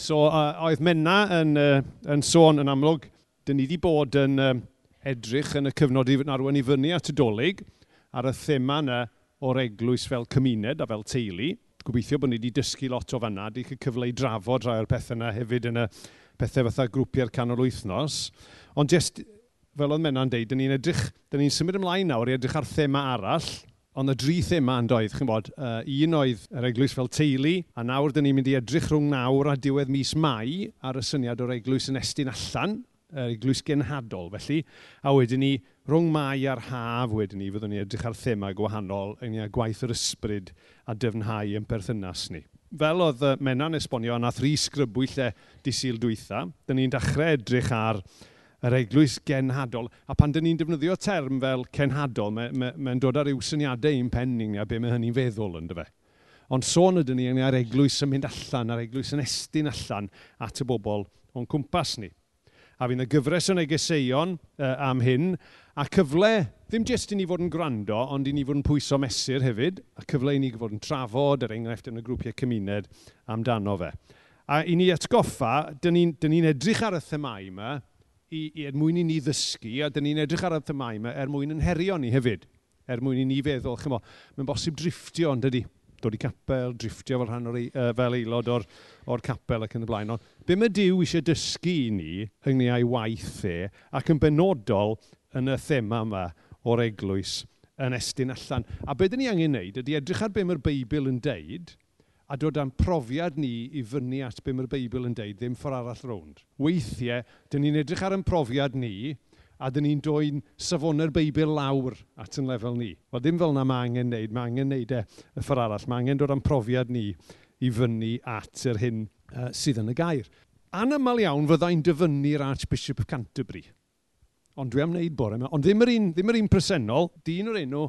So uh, oedd Menna yn, uh, yn sôn yn amlwg, dyn ni wedi bod yn um, edrych yn y cyfnod i arwen i fyny at y dolyg ar y thema yna o'r eglwys fel cymuned a fel teulu. Gobeithio bod ni wedi dysgu lot o fanna, wedi cael cyfle i drafod rhai o'r pethau yna hefyd yn y pethau fatha grwpiau'r canol wythnos. Ond jyst, fel oedd Menna'n deud, dyn ni'n edrych, dyn ni'n symud ymlaen nawr i edrych ar thema arall, Ond y dri yma yn doedd, chi'n bod, uh, un oedd yr eglwys fel teulu, a nawr dyn ni'n mynd i edrych rhwng nawr a diwedd mis Mai ar y syniad o'r eglwys yn estyn allan, yr eglwys genhadol felly, a wedyn ni rhwng mai a'r haf wedyn ni, fyddwn ni edrych ar thema gwahanol, yn ni gwaith yr ysbryd a dyfnhau yn perthynas ni. Fel oedd Menna'n esbonio, a nath rhys grybwyll e disil dwytha, dyn ni'n dechrau edrych ar yr eglwys genhadol. A pan dyn ni'n defnyddio term fel cenhadol, mae'n ma, ma, dod ar yw syniadau i'n penning a be mae hynny'n feddwl yn dyfa. Ond sôn ydyn ni ar eglwys yn mynd allan, ar eglwys yn estyn allan at y bobl o'n cwmpas ni. A fi'n y gyfres yn egeseuon uh, am hyn, a cyfle ddim jyst i ni fod yn gwrando, ond i ni fod yn pwyso mesur hefyd, a cyfle i ni fod yn trafod, er enghraifft yn y grwpiau cymuned, amdano fe. A i ni atgoffa, dyn ni'n ni edrych ar y themau yma, i, i, er mwyn i ni ddysgu, a dyn ni'n edrych ar y thymau yma er mwyn yn herio ni hefyd, er mwyn i ni feddwl, chymo, mae'n bosib driftio, ond ydy, dod i capel, driftio fel rhan o'r, uh, fel aelod o'r, or capel ac yn y blaen. Ond, be mae Dyw eisiau dysgu i ni ynglyn â'i waith e, ac yn benodol yn y thema yma o'r eglwys yn estyn allan. A be dyn ni angen wneud ydy edrych ar be mae'r Beibl yn deud, a dod â'n profiad ni i fyny at be mae'r Beibl yn deud, ddim ffordd arall rownd. Weithiau, dyn ni'n edrych ar ein profiad ni, a dyn ni'n dwy'n safonau'r Beibl lawr at yn lefel ni. Wel, ddim fel na mae angen wneud, mae angen wneud e y ffordd arall. Mae angen dod â'n profiad ni i fyny at yr hyn uh, sydd yn y gair. Anamal iawn fyddai'n dyfynnu'r Archbishop of Canterbury. Ond dwi am wneud bore yma. Ond ddim yr un, ddim yr un presennol, dyn o'r enw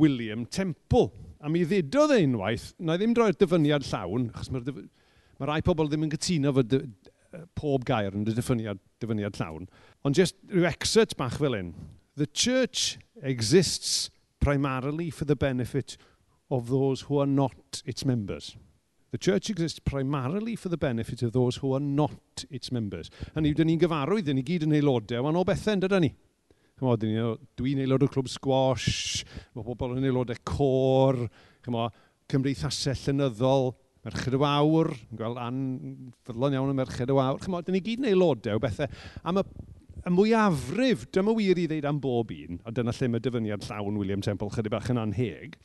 William Temple A mi ddedodd e unwaith, na ddim droi'r dyfyniad llawn, achos mae'r mae rai pobl ddim yn gytuno fod pob gair yn y dyfyniad, dyfyniad llawn, ond just rhyw excerpt bach fel un. The church exists primarily for the benefit of those who are not its members. The church exists primarily for the benefit of those who are not its members. Hynny, dyn ni'n gyfarwydd, dyn ni gyd yn aelodau, ond o bethau yn dydyn ni. Chymod, dwi'n aelod o clwb squash, mae pobl yn aelod e y cor, cymdeithasau llenyddol, Merched y Wawr, yn gweld an ffyddlon iawn o Merched y Wawr. Chymod, dyn ni gyd yn aelodau e o bethau. Am y, y mwyafrif, dyma wir i ddeud am bob un, a dyna lle mae dyfyniad llawn William Temple chydig bach yn anheg,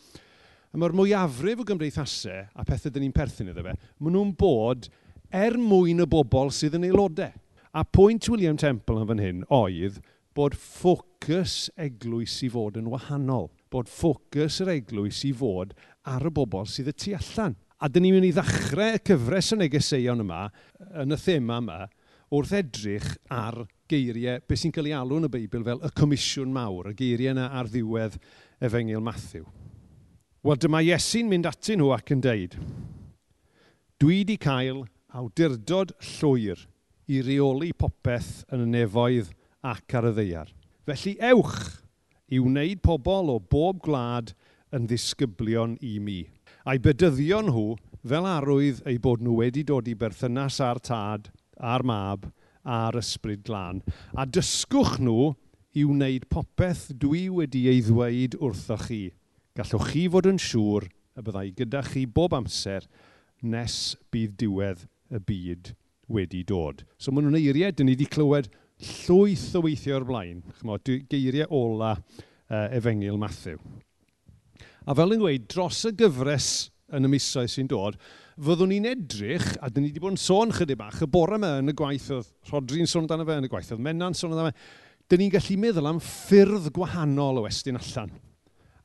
a mae'r mwyafrif o gymdeithasau a pethau dyn ni'n perthyn iddo fe, maen nhw'n bod er mwyn y bobl sydd yn aelodau. A pwynt William Temple yn fan hyn oedd, bod ffocws eglwys i fod yn wahanol. Bod ffocws yr eglwys i fod ar y bobl sydd y tu allan. A dyn ni'n mynd i ddechrau y cyfres y negeseuon yma, yn y thema yma, wrth edrych ar geiriau, beth sy'n cael ei alw yn y Beibl fel y Comisiwn Mawr, y geiriau yna ar ddiwedd Efengil Matthew. Wel, dyma Iesu'n mynd atyn nhw ac yn deud, Dwi wedi cael awdurdod llwyr i reoli popeth yn y nefoedd ac ar y ddeiar. Felly ewch i wneud pobl o bob gwlad yn ddisgyblion i mi. A'i bydyddio nhw fel arwydd ei bod nhw wedi dod i berthynas a'r tad, a'r mab, a'r ysbryd glân. A dysgwch nhw i wneud popeth dwi wedi ei ddweud wrthoch chi. Gallwch chi fod yn siŵr y byddai gyda chi bob amser nes bydd diwedd y byd wedi dod. So maen nhw'n eiriau dyn ni wedi clywed llwyth o weithio o'r blaen, chymod, geiriau ola uh, efengil Matthew. A fel yn dweud, dros y gyfres yn y misoedd sy'n dod, fyddwn ni'n edrych, a dyn ni wedi bod yn sôn chydig bach, y bore yma yn y gwaith oedd Rodri'n sôn amdano fe, yn y gwaith oedd Menna'n sôn amdano fe, dyn ni'n gallu meddwl am ffyrdd gwahanol o estyn allan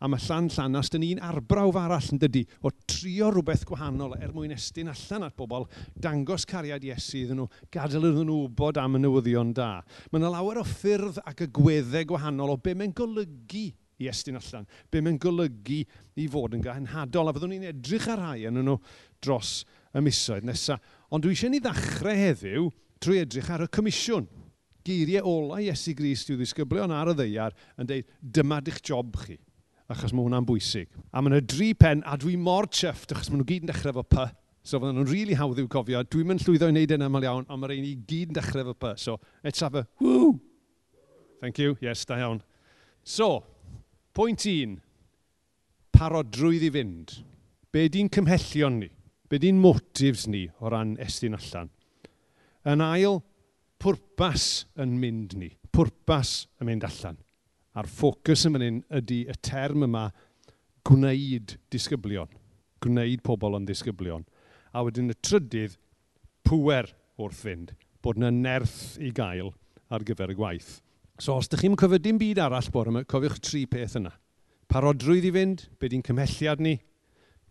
a mae llan llanast dyn ni'n arbrawf arall yn dydy, o trio rhywbeth gwahanol er mwyn estyn allan at bobl, dangos cariad Iesu iddyn nhw, gadael iddyn nhw wybod am y newyddion da. Mae yna lawer o ffyrdd ac y gweddau gwahanol o be mae'n golygu i estyn allan, be mae'n golygu i fod yn gahenhadol, a fyddwn ni'n edrych ar rhai yn nhw dros y misoedd nesaf. Ond dwi eisiau ni ddechrau heddiw trwy edrych ar y comisiwn geiriau ola Iesu Grist i'w ddisgyblion ar y ddeiar yn dweud, dyma dych job chi achos mae hwnna'n bwysig. A mae yna dri pen, a dwi mor chyfft, achos maen nhw gyd yn dechrau efo py. So fydden nhw'n rili really hawdd i'w cofio. Dwi'n mynd llwyddo i wneud yn aml iawn, ond mae'r ein i gyd yn dechrau efo py. So, let's have a woo! Thank you, yes, da iawn. So, pwynt un, parodrwydd i fynd. Be di'n cymhellion ni? Be di'n motifs ni o ran estyn allan? Yn ail, pwrpas yn mynd ni. Pwrpas yn mynd allan a'r ffocws yn mynd ydy y term yma gwneud disgyblion. Gwneud pobl yn disgyblion. A wedyn y trydydd, pwer wrth fynd, bod yna nerth i gael ar gyfer y gwaith. So os ydych chi'n cofio dim byd arall bore yma, cofiwch tri peth yna. Parodrwydd i fynd, be di'n cymhelliad ni,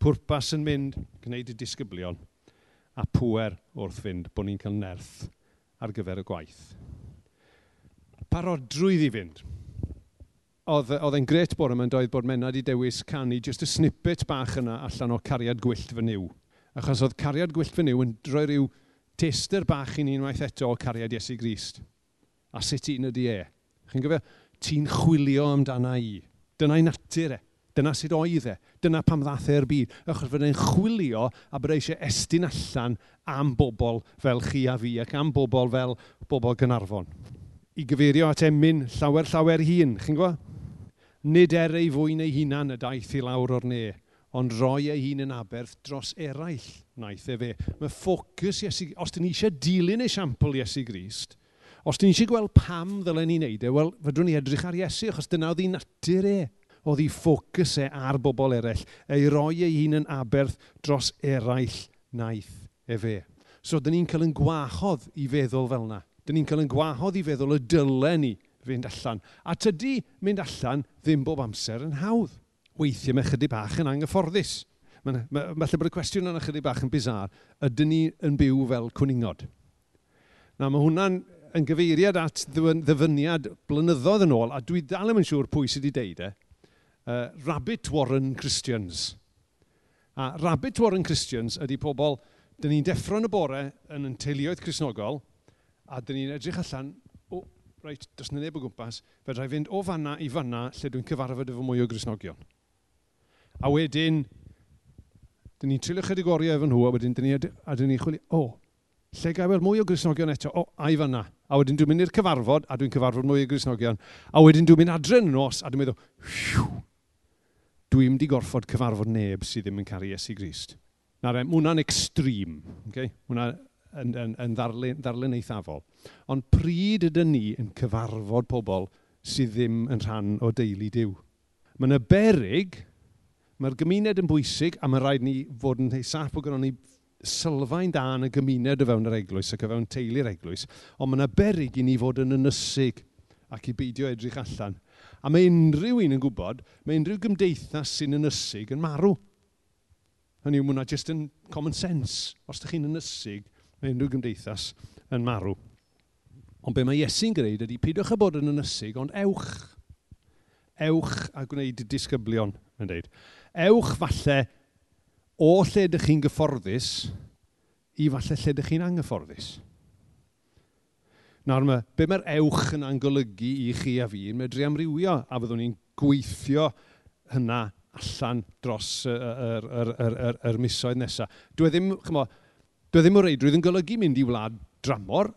pwrpas yn mynd, gwneud y disgyblion, a pwer wrth fynd bod ni'n cael nerth ar gyfer y gwaith. Parodrwydd i fynd oedd e'n gret bore yma'n doedd bod menna i dewis canu just y snippet bach yna allan o cariad gwyllt fy niw. Achos oedd cariad gwyllt fy niw yn droi rhyw tester bach i ni unwaith eto o cariad Iesu Grist. A sut un ydi e? Chi'n gyfer, ti'n chwilio amdana i. Dyna'i natur e. Dyna sut oedd e. Dyna pam ddath e'r byd. Achos fydde'n chwilio a bod eisiau estyn allan am bobl fel chi a fi ac am bobl fel bobl Gynarfon. I gyfeirio at emyn llawer llawer hun, chi'n gwybod? nid er ei fwyn ei hunan y daeth i lawr o'r ne, ond roi ei hun yn aberth dros eraill naeth e fe. Mae ffocws Iesu, os dyn ni eisiau dilyn esiampl Iesu Grist, os dyn ni eisiau gweld pam ddylen ni wneud e, wel, fydwn ni edrych ar Iesu, achos dyna oedd ei natur e. Oedd ei ffocws e ar bobl eraill, ei roi ei hun yn aberth dros eraill naeth e fe. So, dyn ni'n cael yn gwahodd i feddwl fel yna. Dyn ni'n cael yn gwahodd i feddwl y dylen ni fynd allan. A tydi mynd allan ddim bob amser yn hawdd. Weithiau mae chydig bach yn anghyfforddus. Mae, bod y cwestiwn yna chydig bach yn bizar. Ydyn ni yn byw fel cwningod? Na, mae hwnna'n yn gyfeiriad at ddyfyniad blynyddoedd yn ôl, a dwi dal yn siŵr pwy sydd wedi deud e, uh, rabbit warren Christians. A rabbit warren Christians ydy pobl, dyn ni'n deffro'n y bore yn yn teuluoedd Cresnogol, a dyn ni'n edrych allan reit, does na neb o gwmpas, fe rai fynd o fanna i fanna lle dwi'n cyfarfod efo mwy o grisnogion. A wedyn, dyn ni'n trilio chydig oriau efo nhw, a wedyn dyn ni, a dyn ni chwilio, o, oh, lle gael mwy o grisnogion eto, o, oh, a i fanna. A wedyn dwi'n mynd i'r cyfarfod, a dwi'n cyfarfod mwy o grisnogion. A wedyn dwi'n mynd adre yn nos, a dwi'n meddwl, hiw, dwi'n mynd i gorfod cyfarfod neb sydd ddim yn caru Iesu Grist. Na re, hwnna'n extrem. Okay? Hwna yn, yn, yn ddarlun, ddarlun eithafol. Ond pryd ydyn ni yn cyfarfod pobl sydd ddim yn rhan o deulu diw? Mae yna berig, mae'r gymuned yn bwysig a mae rhaid ni fod yn saff o gyda ni sylfaen da yn y gymuned o fewn yr eglwys ac o fewn teulu'r eglwys, ond mae'n yna berig i ni fod yn ynysig ac i beidio edrych allan. A mae unrhyw un yn gwybod, mae unrhyw gymdeithas sy'n ynysig yn marw. Hynny yw, mae hwnna jyst yn common sense. Os ydych chi'n ynysig, mae unrhyw gymdeithas yn marw. Ond be mae Iesu'n gwneud ydy, peidiwch a bod yn ynysig, ond ewch. Ewch a gwneud disgyblion, yn dweud. Ewch falle o lle ydych chi'n gyfforddus i falle lle ydych chi'n anghyfforddus. Nawr, ma, be mae'r ewch yn angolygu i chi a fi, yn medru amrywio, a fyddwn ni'n gweithio hynna allan dros yr, yr, yr, yr, yr misoedd nesaf. Dwi e ddim, chymo, Doedd e ddim o reidrwydd yn golygu mynd i wlad dramor.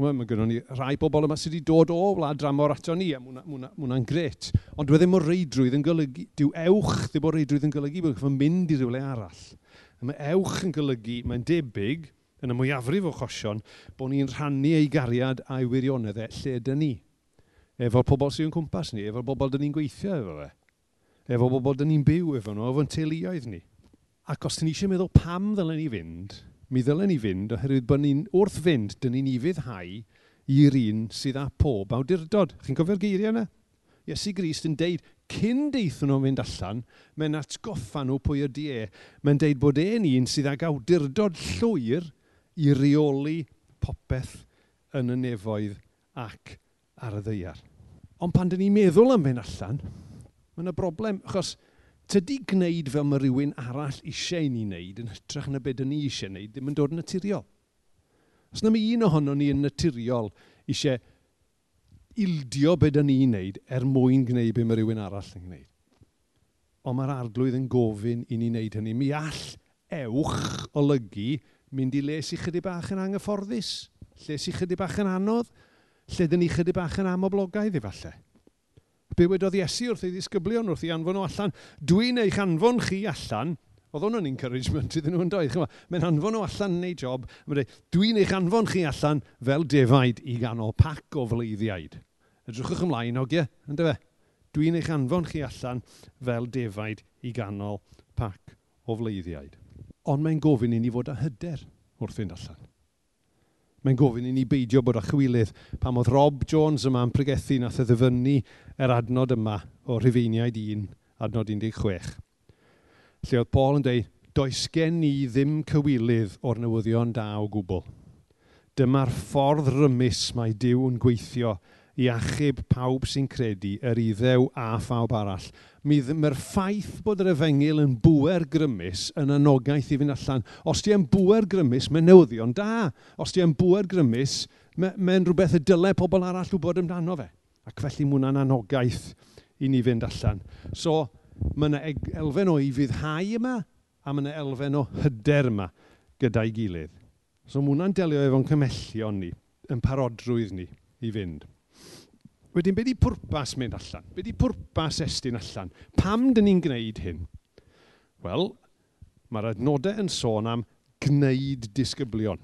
Mae gennym ni rai pobl yma sydd wedi dod o wlad dramor ato ni, a mwna'n gret. Ond dwi e ddim o reidrwydd yn golygu, dyw ewch ddim o reidrwydd yn golygu bod chi'n mynd i rywle arall. Mae ewch yn golygu, mae'n debyg, yn y mwyafrif o chosion, bod ni'n rhannu ei gariad a'i wirionedd e lle dyn ni. Efo'r pobl sy'n cwmpas ni, efo'r bobl dyn ni'n gweithio efo fe. Efo bobl dyn ni'n byw efo nhw, efo'n teuluoedd ni. Ac os dyn ni eisiau meddwl pam ddylen ni fynd, mi ddylen ni fynd oherwydd bod ni'n wrth fynd, dyn ni'n i fyddhau i'r un sydd â pob awdurdod. Chi'n cofio'r geiriau yna? Iesu Grist yn deud, cyn deithon nhw'n fynd allan, mae'n atgoffa nhw pwy ydi e. Mae'n deud bod e'n un sydd ag awdurdod llwyr i reoli popeth yn y nefoedd ac ar y ddeiar. Ond pan dyn ni'n meddwl am fynd allan, mae yna broblem, achos tydi gwneud fel mae rhywun arall eisiau ni wneud yn hytrach na beth ni eisiau wneud ddim yn dod yn naturiol. Os na mi un ohono ni yn naturiol eisiau ildio beth ni'n wneud er mwyn gwneud beth mae rhywun arall yn gwneud. Ond mae'r arglwydd yn gofyn i ni wneud hynny. Mi all ewch olygu mynd i le sy'n chydig bach yn anghyfforddus, lle sy'n chydig bach yn anodd, lle dyn ni chydig bach yn amoblogaidd efallai be wedodd Iesu wrth ei ddisgyblion wrth ei anfon nhw allan. Dwi'n eich anfon chi allan. Oedd hwn yn encouragement iddyn nhw yn doedd. Mae'n anfon nhw allan yn ei job. Dwi'n eich anfon chi allan fel defaid i ganol pac o fleiddiaid. Edrychwch ymlaen, ogie, ynddo fe? Dwi'n eich anfon chi allan fel defaid i ganol pac o fleiddiaid. Ond mae'n gofyn i ni fod â hyder wrth fynd allan. Mae'n gofyn i ni beidio bod â chwilydd. Pam oedd Rob Jones yma yn pregethu nath y ddyfynnu yr adnod yma o Rhyfeiniaid 1, adnod 16. Lle oedd Paul yn dweud, does gen ni ddim cywilydd o'r newyddion da o gwbl. Dyma'r ffordd rymus mae Dyw yn gweithio i achub pawb sy'n credu yr iddew a phawb arall. Mae'r ffaith bod yr efengil yn bwer grymus yn anogaeth i fynd allan. Os ti'n yn bwer grymus, mae'n newyddion da. Os ti'n yn bwer grymus, mae'n mae rhywbeth y dylai pobl arall wybod amdano fe. Ac felly mae hwnna'n anogaeth i ni fynd allan. So, mae yna elfen o i fyddhau yma, a mae yna elfen o hyder yma gyda'i gilydd. So, mae hwnna'n delio efo'n cymellion ni, yn parodrwydd ni i fynd. Wedyn, beth di pwrpas mynd allan? Beth di pwrpas estyn allan? Pam dyn ni'n gwneud hyn? Wel, mae'r adnodau yn sôn am gwneud disgyblion.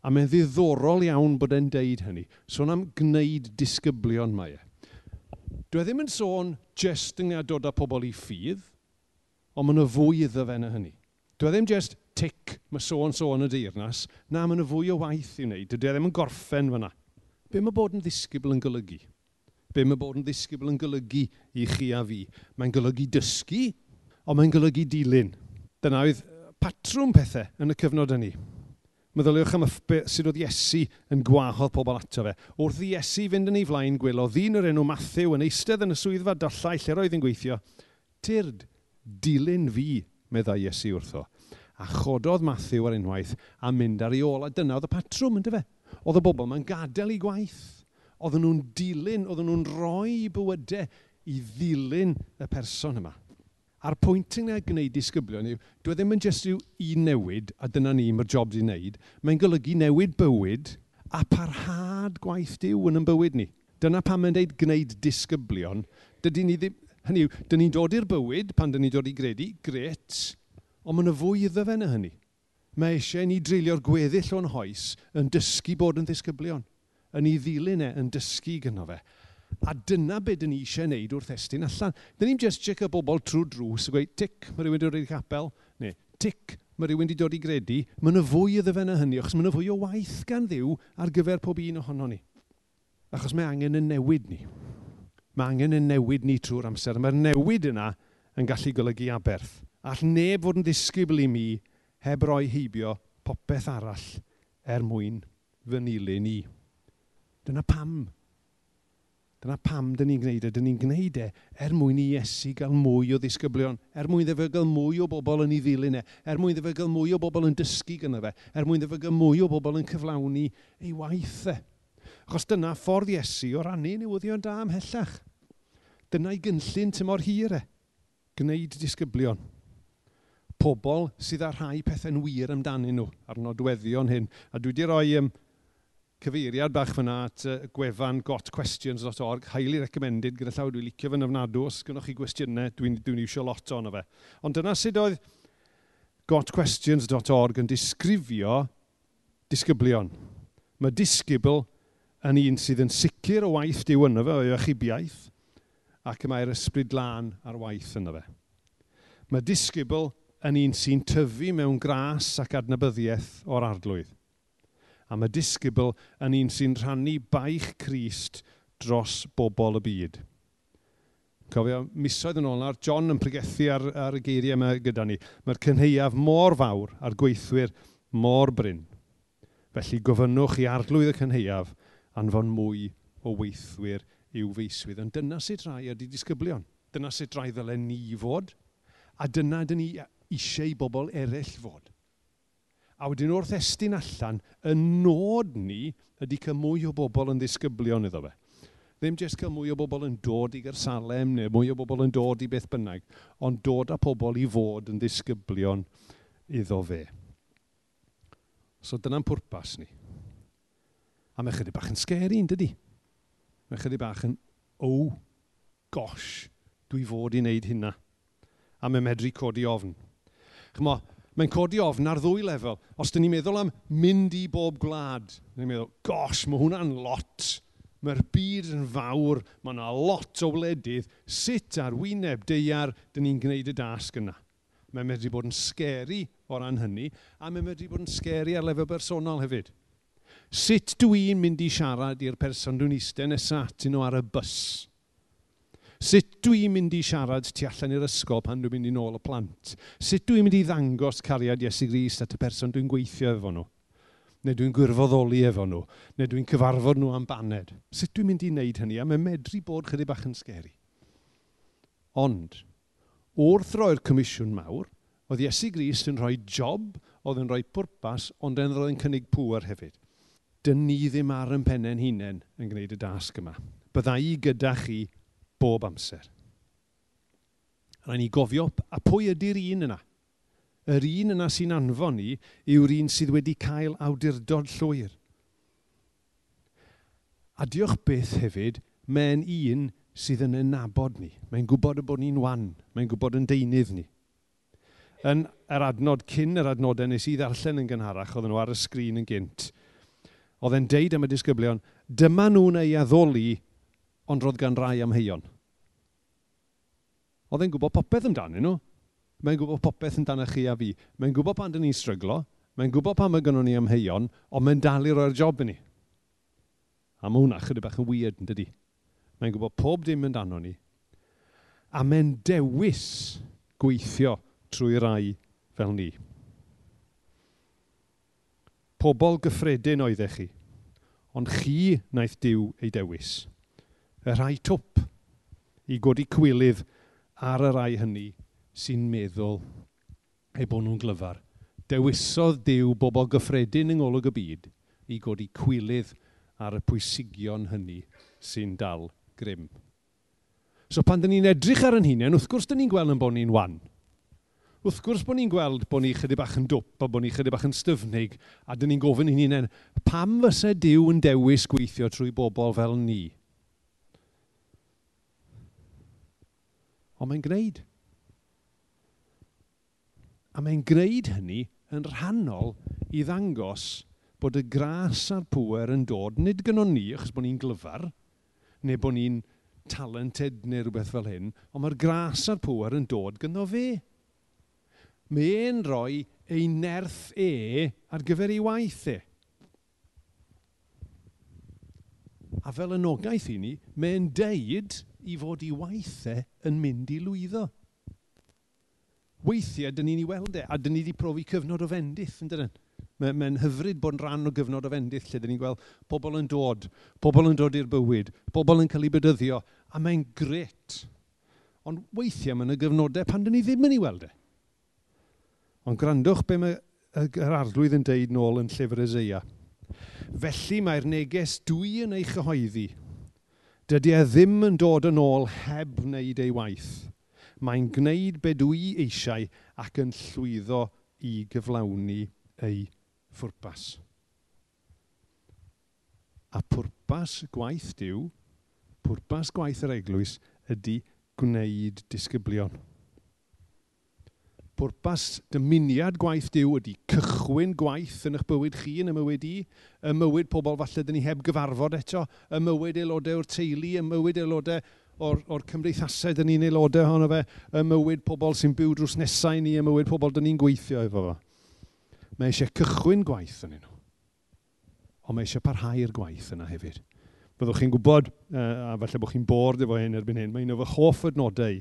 A mae'n ddiddorol iawn bod e'n deud hynny. Sôn am gwneud disgyblion mae e. Dwi ddim yn sôn just yng dod â pobl i ffydd, ond mae'n y fwy iddo fe na hynny. Dwi ddim just tic, mae sôn sôn y deyrnas, na mae'n y fwy o waith i wneud. Dwi ddim yn gorffen fyna. Be mae bod yn ddisgybl yn golygu? Be mae bod yn ddisgybl yn golygu i chi a fi? Mae'n golygu dysgu, ond mae'n golygu dilyn. Dyna oedd patrwm pethau yn y cyfnod yni. Meddyliwch am sut oedd Iesu yn gwahodd pobl ato fe. Wrth i Iesu fynd yn ei flaen gwylo, ddyn o'r enw Matthew yn eistedd yn y swyddfa dollau lle roedd yn gweithio. Tyrd, dilyn fi, meddai Iesu wrtho. A chododd Matthew ar unwaith a mynd ar ei ôl, a Dyna oedd y patrwm, ynddo fe? Oedd y bobl yma'n gadael eu gwaith. Oedden nhw'n dilyn, oedden nhw'n rhoi bywydau i ddilyn y person yma. A'r pwynt yna gwneud disgyblion yw, dwi e ddim yn jyst yw i newid, a dyna ni, mae'r job di wneud. Mae'n golygu newid bywyd a parhad gwaith diw yn yn bywyd ni. Dyna pam mae'n dweud gwneud disgyblion. dydy ni ddim, hynny yw, dyn ni'n dod i'r bywyd pan dyn ni'n dod i gredu, gret, ond mae'n y fwy iddo fe na hynny mae eisiau ni drilio'r gweddill o'n hoes yn dysgu bod yn ddisgyblion. Yn ei ddilyn e, yn dysgu gyno fe. A dyna beth dyn ni eisiau wneud wrth estyn allan. Dyn ni'n just check y bobl trwy drws a gweud, tic, mae rhywun wedi dod i'r capel. Neu, tic, mae rhywun wedi dod i gredu. Mae yna fwy iddo fe na hynny, achos mae yna fwy o waith gan ddiw ar gyfer pob un ohono ni. Achos mae angen yn newid ni. Mae angen yn newid ni trwy'r amser. Mae'r newid yna yn gallu golygu aberth. All neb fod yn ddisgybl i mi heb roi heibio popeth arall er mwyn fy nilyn ni. Dyna pam. Dyna pam dyn ni'n gwneud e. Dyn ni'n gwneud e er mwyn i Iesu gael mwy o ddisgyblion. Er mwyn ddefa gael mwy o bobl yn ei ddilyn e. Er mwyn ddefa gael mwy o bobl yn dysgu gyda fe. Er mwyn ddefa gael mwy o bobl yn cyflawni ei waith e. Achos dyna ffordd Iesu o rannu newyddion da ymhellach. Dyna'i gynllun tymor hir e. Gwneud disgyblion pobl sydd â rhai pethau'n wir amdanyn nhw ar nodweddion hyn. A dwi wedi rhoi um, cyfeiriad bach fyna at uh, gwefan gotquestions.org, highly recommended, gyda llaw dwi'n licio fy'n ofnadw, os gynnwch chi gwestiynau, dwi'n dwi eisiau lot o'n fe. Ond dyna sut oedd gotquestions.org yn disgrifio disgyblion. Mae disgybl yn un sydd yn sicr o waith diw yna fe, o'i achubiaeth, ac mae'r ysbryd lan ar waith yna fe. Mae disgybl yn un sy'n tyfu mewn gras ac adnabyddiaeth o'r arglwydd. A mae disgybl yn un sy'n rhannu baich Crist dros bobl y byd. Cofio, misoedd yn ôl, ar John yn pregethu ar, ar y geiriau yma gyda ni. Mae'r cynheiaf mor fawr a'r gweithwyr mor bryn. Felly gofynnwch i arglwydd y cynheiaf anfon mwy o weithwyr i'w feiswydd. Ond dyna sut rai ydy disgyblion. Dyna sut rai ddylen ni fod. A dyna dyn ni eisiau i bobl eraill fod. A wedyn wrth estyn allan, y nod ni ydy cael mwy o bobl yn ddisgyblion iddo fe. Ddim jyst cael mwy o bobl yn dod i Gersalem neu mwy o bobl yn dod i beth bynnag, ond dod â pobl i fod yn ddisgyblion iddo fe. So dyna'n pwrpas ni. A mae chydig bach yn scary, yn dydy? Mae chydig bach yn, oh, gosh, dwi fod i wneud hynna. A mae medru codi ofn. Chmo, mae'n codi ofn ar ddwy lefel. Os dyn ni'n meddwl am mynd i bob gwlad, dyn ni'n meddwl, gosh, mae hwnna'n lot. Mae'r byd yn fawr, mae yna lot o wledydd. Sut ar wyneb deiar dyn ni'n gwneud y dasg yna? Mae'n medru bod yn sgeri o ran hynny, a mae'n medru bod yn sgeri ar lefel bersonol hefyd. Sut dwi'n mynd i siarad i'r person dwi'n eistedd nesaf atyn nhw ar y bus? Sut dwi'n mynd i siarad tu allan i'r ysgol pan dwi'n mynd i nôl y plant? Sut dwi'n mynd i ddangos cariad Iesu Grist at y person dwi'n gweithio efo nhw? Neu dwi'n gwirfoddoli efo nhw? Neu dwi'n cyfarfod nhw am baned? Sut dwi'n mynd i wneud hynny? A mae'n medru bod chydig bach yn sgeri. Ond, wrth roi'r comisiwn mawr, oedd Iesu Grist yn rhoi job, oedd yn rhoi pwrpas, ond yn roedd yn cynnig pŵer hefyd. Dyn ni ddim ar yn pennau'n hunain yn gwneud y dasg yma. Bydda i gyda chi bob amser. Rhaid ni gofio, a pwy ydy'r un yna? Yr un yna sy'n anfon ni yw'r un sydd wedi cael awdurdod llwyr. A diolch beth hefyd, mae'n un sydd yn enabod ni. Mae'n gwybod y bod ni'n wan. Mae'n gwybod yn deunydd ni. Yn yr adnod cyn yr adnodau nes i ddarllen yn gynharach, oedden nhw ar y sgrin yn gynt, oedd e'n deud am y disgyblion, dyma nhw'n ei addoli, ond roedd gan rai amheuon. Oedd e'n gwybod popeth amdanyn nhw. Mae'n gwybod popeth amdano chi a fi. Mae'n gwybod pan dyn ni'n stryglo. Mae'n gwybod pan mae gynnon ni ymheion, ond mae'n dal i roi'r job i ni. A mae hwnna chydig bach yn weird yn dydi. Mae'n gwybod pob dim amdano ni. A mae'n dewis gweithio trwy rai fel ni. Pobl gyffredin oeddech chi, ond chi wnaeth diw ei dewis. Y rhai twp i godi cwilydd ar y rai hynny sy'n meddwl eu bod nhw'n glyfar. Dewisodd Dyw bobl gyffredin yng ngolwg y byd i godi cwilydd ar y pwysigion hynny sy'n dal grym. So pan dyn ni'n edrych ar yn hunain, wrth gwrs dyn ni'n gweld yn bod ni'n wan. Wrth gwrs bod ni'n gweld bod ni chydig bach yn dwp a bod ni chydig bach yn styfnig a dyn ni'n gofyn i'n hunain, pam fysa Dyw yn dewis gweithio trwy bobl fel ni? ond mae'n gwneud. A mae'n gwneud hynny yn rhannol i ddangos bod y gras a'r pŵer yn dod, nid gynnwn ni, achos bod ni'n glyfar, neu bod ni'n talented neu rhywbeth fel hyn, ond mae'r gras a'r pŵer yn dod gyno fe. Mae e'n rhoi ei nerth e ar gyfer ei waith e. A fel y nogaeth i ni, mae'n deud i fod i waithau yn mynd i lwyddo. Weithiau, dyn ni'n ei weld e, a dyn ni wedi profi cyfnod o fendith, yn dyn Mae'n mae hyfryd bod yn rhan o gyfnod o fendith lle dyn ni'n gweld pobl yn dod, pobl yn dod i'r bywyd, pobl yn cael ei bydyddio, a mae'n gret. Ond weithiau mae'n y gyfnodau pan dyn ni ddim yn ei weld e. Ond grandwch be mae yr arglwydd yn deud nôl yn llyfr Ezeia. Felly mae'r neges dwi yn ei chyhoeddi – Dydy e ddim yn dod yn ôl heb wneud ei waith. Mae'n gwneud be dwi eisiau ac yn llwyddo i gyflawni ei phwrpas. A pwrpas gwaith diw, pwrpas gwaith yr eglwys, ydy gwneud disgyblion. Pwrpas dymuniad gwaith Dyw ydy cychwyn gwaith yn eich bywyd chi yn y mywyd i, y mywyd pobl falle dyn ni heb gyfarfod eto, y mywyd aelodau o'r teulu, y mywyd aelodau o'r, or cymdeithasau dyn ni'n aelodau ohono fe, y mywyd pobl sy'n byw drws nesau ni, y mywyd pobl dyn ni'n gweithio efo fo. Mae eisiau cychwyn gwaith yn nhw. Ond mae eisiau parhau'r gwaith yna hefyd. Byddwch chi'n gwybod, uh, a falle bod chi'n bord efo hyn erbyn hyn, mae un o fy hoff adnodau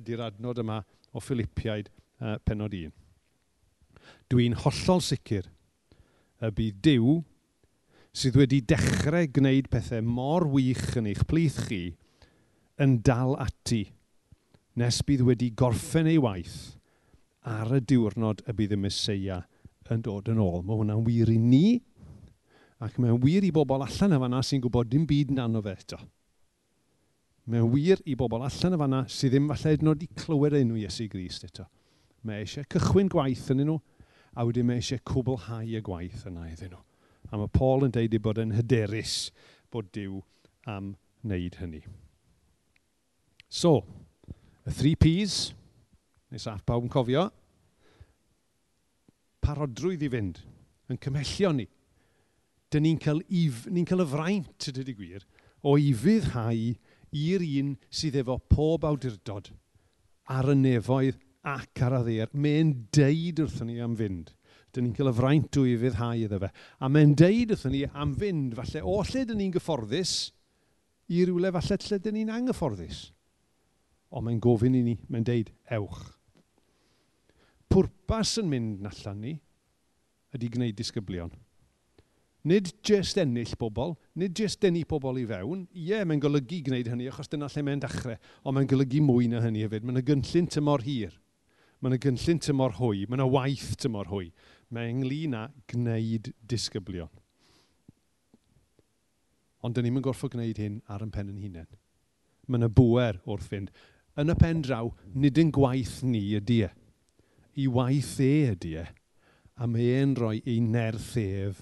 ydy'r adnod yma o Philippiaid uh, penod 1. Dwi'n hollol sicr y bydd Dyw sydd wedi dechrau gwneud pethau mor wych yn eich plith chi yn dal ati nes bydd wedi gorffen ei waith ar y diwrnod y bydd y Mesoea yn dod yn ôl. Mae hwnna'n wir i ni ac mae'n wir i bobl allan y fanna sy'n gwybod dim byd yn anodd eto. Mae'n wir i bobl allan y fanna sydd ddim falle wedi clywed enw Iesu Grist eto. Mae eisiau cychwyn gwaith yn nhw, a wedyn mae eisiau cwblhau y gwaith yna iddyn nhw. A mae Paul yn deud bod yn hyderus bod Dyw am wneud hynny. So, y 3 Ps, nes aff pawb yn cofio, parodrwydd i fynd, yn cymellio ni. Dyn ni'n cael, ni cael y fraint, ydy gwir, o ifyddhau i'r un sydd efo pob awdurdod ar y nefoedd ac ar y ddir. Mae'n deud wrthyn ni am fynd. Dyn ni'n cael y fraint o i fyddhau iddo fe. A mae'n deud wrthyn ni am fynd, falle o lle dyn ni'n gyfforddus, i rywle falle lle dyn ni'n anghyfforddus. Ond mae'n gofyn i ni, mae'n deud ewch. Pwrpas yn mynd allan ni ydy gwneud disgyblion. Nid jyst ennill pobl, nid jyst denu pobl i fewn. Ie, mae'n golygu gwneud hynny achos dyna lle mae'n dechrau, ond mae'n golygu mwy na hynny hefyd. Mae'n y gynllun tymor hir mae yna gynllun tymor hwy, mae yna waith tymor hwy. Mae ynglyn â gwneud disgyblion. Ond dyn ni'n gorfod gwneud hyn ar yn pen yn hunain. Mae yna bwer wrth fynd. Yn y pen draw, nid yn gwaith ni ydy e. I waith e ydy e. A mae e'n rhoi ei nerth ef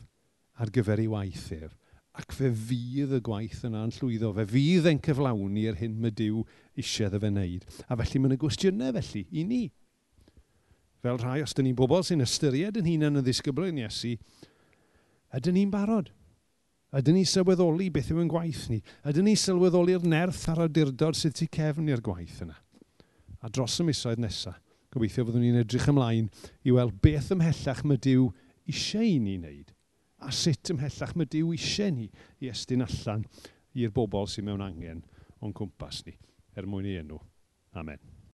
ar gyfer ei waith ef ac fe fydd y gwaith yna'n llwyddo, fe fydd e'n cyflawni'r hyn mae Dyw eisiau ddefe wneud. A felly mae yna gwestiynau felly i ni fel rhai, os dyn ni'n bobl sy'n ystyried yn hunain yn ddisgyblio yn Iesu, ydyn ni'n barod? Ydyn ni sylweddoli beth yw yn gwaith ni? Ydyn ni sylweddoli'r nerth a'r awdurdod sydd tu cefn i'r gwaith yna? A dros y misoedd nesaf, gobeithio fyddwn ni'n edrych ymlaen i weld beth ymhellach mae Dyw eisiau i ni wneud a sut ymhellach mae Dyw eisiau ni i estyn allan i'r bobl sy'n mewn angen o'n cwmpas ni er mwyn i enw. Amen.